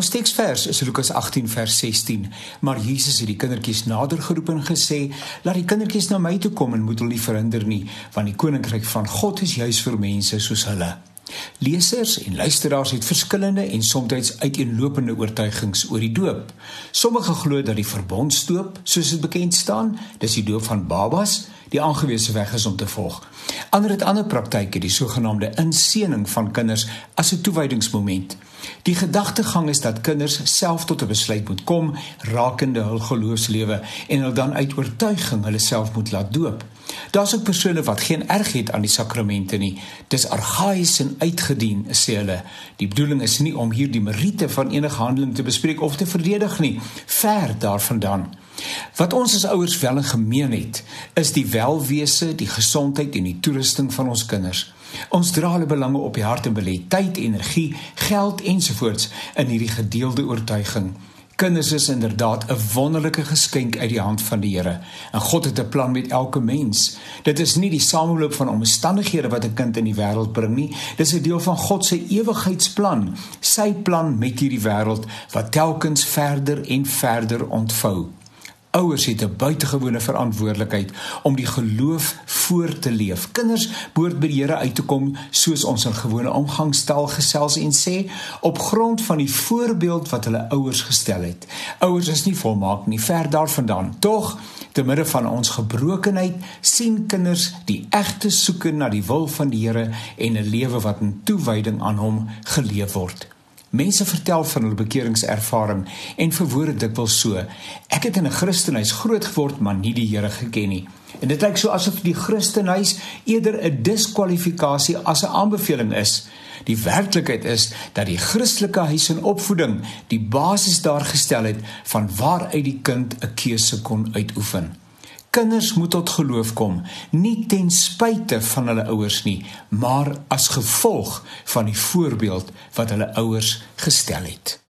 Ons teksvers is Lukas 18 vers 16. Maar Jesus het die kindertjies nader geroep en gesê: "Laat die kindertjies na my toe kom en moet hulle nie verhinder nie, want die koninkryk van God is juis vir mense soos hulle." Lesers en luisteraars het verskillende en soms uiteenlopende oortuigings oor die doop. Sommige glo dat die verbondsdoop, soos dit bekend staan, dis die doop van babas, die aangewese weg is om te volg. Ander het ander praktyke, die sogenaamde inseëning van kinders as 'n toewydingsmoment. Die gedagtegang is dat kinders self tot 'n besluit moet kom rakende hul geloofslewe en hulle dan uit oortuiging hulle self moet laat doop. Daar's ook persone wat geen erg het aan die sakramente nie. Dis argaïs en uitgedien, sê hulle. Die bedoeling is nie om hier die meriete van enige handeling te bespreek of te verdedig nie, ver daarvandaan. Wat ons as ouers wel in gemeen het, is die welwese, die gesondheid en die toerusting van ons kinders. Ons dra hulle belange op die hart en belê tyd, energie, geld ensovoorts in hierdie gedeelde oortuiging. Kinders is inderdaad 'n wonderlike geskenk uit die hand van die Here. En God het 'n plan met elke mens. Dit is nie die sameloop van omstandighede wat 'n kind in die wêreld bring nie. Dis 'n deel van God se ewigheidsplan, sy plan met hierdie wêreld wat telkens verder en verder ontvou. Ouers het 'n buitengewone verantwoordelikheid om die geloof voor te leef. Kinders behoort by die Here uit te kom soos ons in gewone omgangstaal gesels en sê op grond van die voorbeeld wat hulle ouers gestel het. Ouers is nie volmaak nie, ver daarvandaan. Tog, te midde van ons gebrokenheid, sien kinders die egte soeke na die wil van die Here en 'n lewe wat in toewyding aan hom geleef word. Mense vertel van hul bekeringservaring en verwoord dit dikwels so: Ek het in 'n Christenhuis groot geword, maar nie die Here geken nie. En dit lyk so asof die Christenhuis eerder 'n diskwalifikasie as 'n aanbeveling is. Die werklikheid is dat die Christelike huis en opvoeding die basis daar gestel het van waaruit die kind 'n keuse kon uitoefen. Kinders moet tot geloof kom, nie ten spyte van hulle ouers nie, maar as gevolg van die voorbeeld wat hulle ouers gestel het.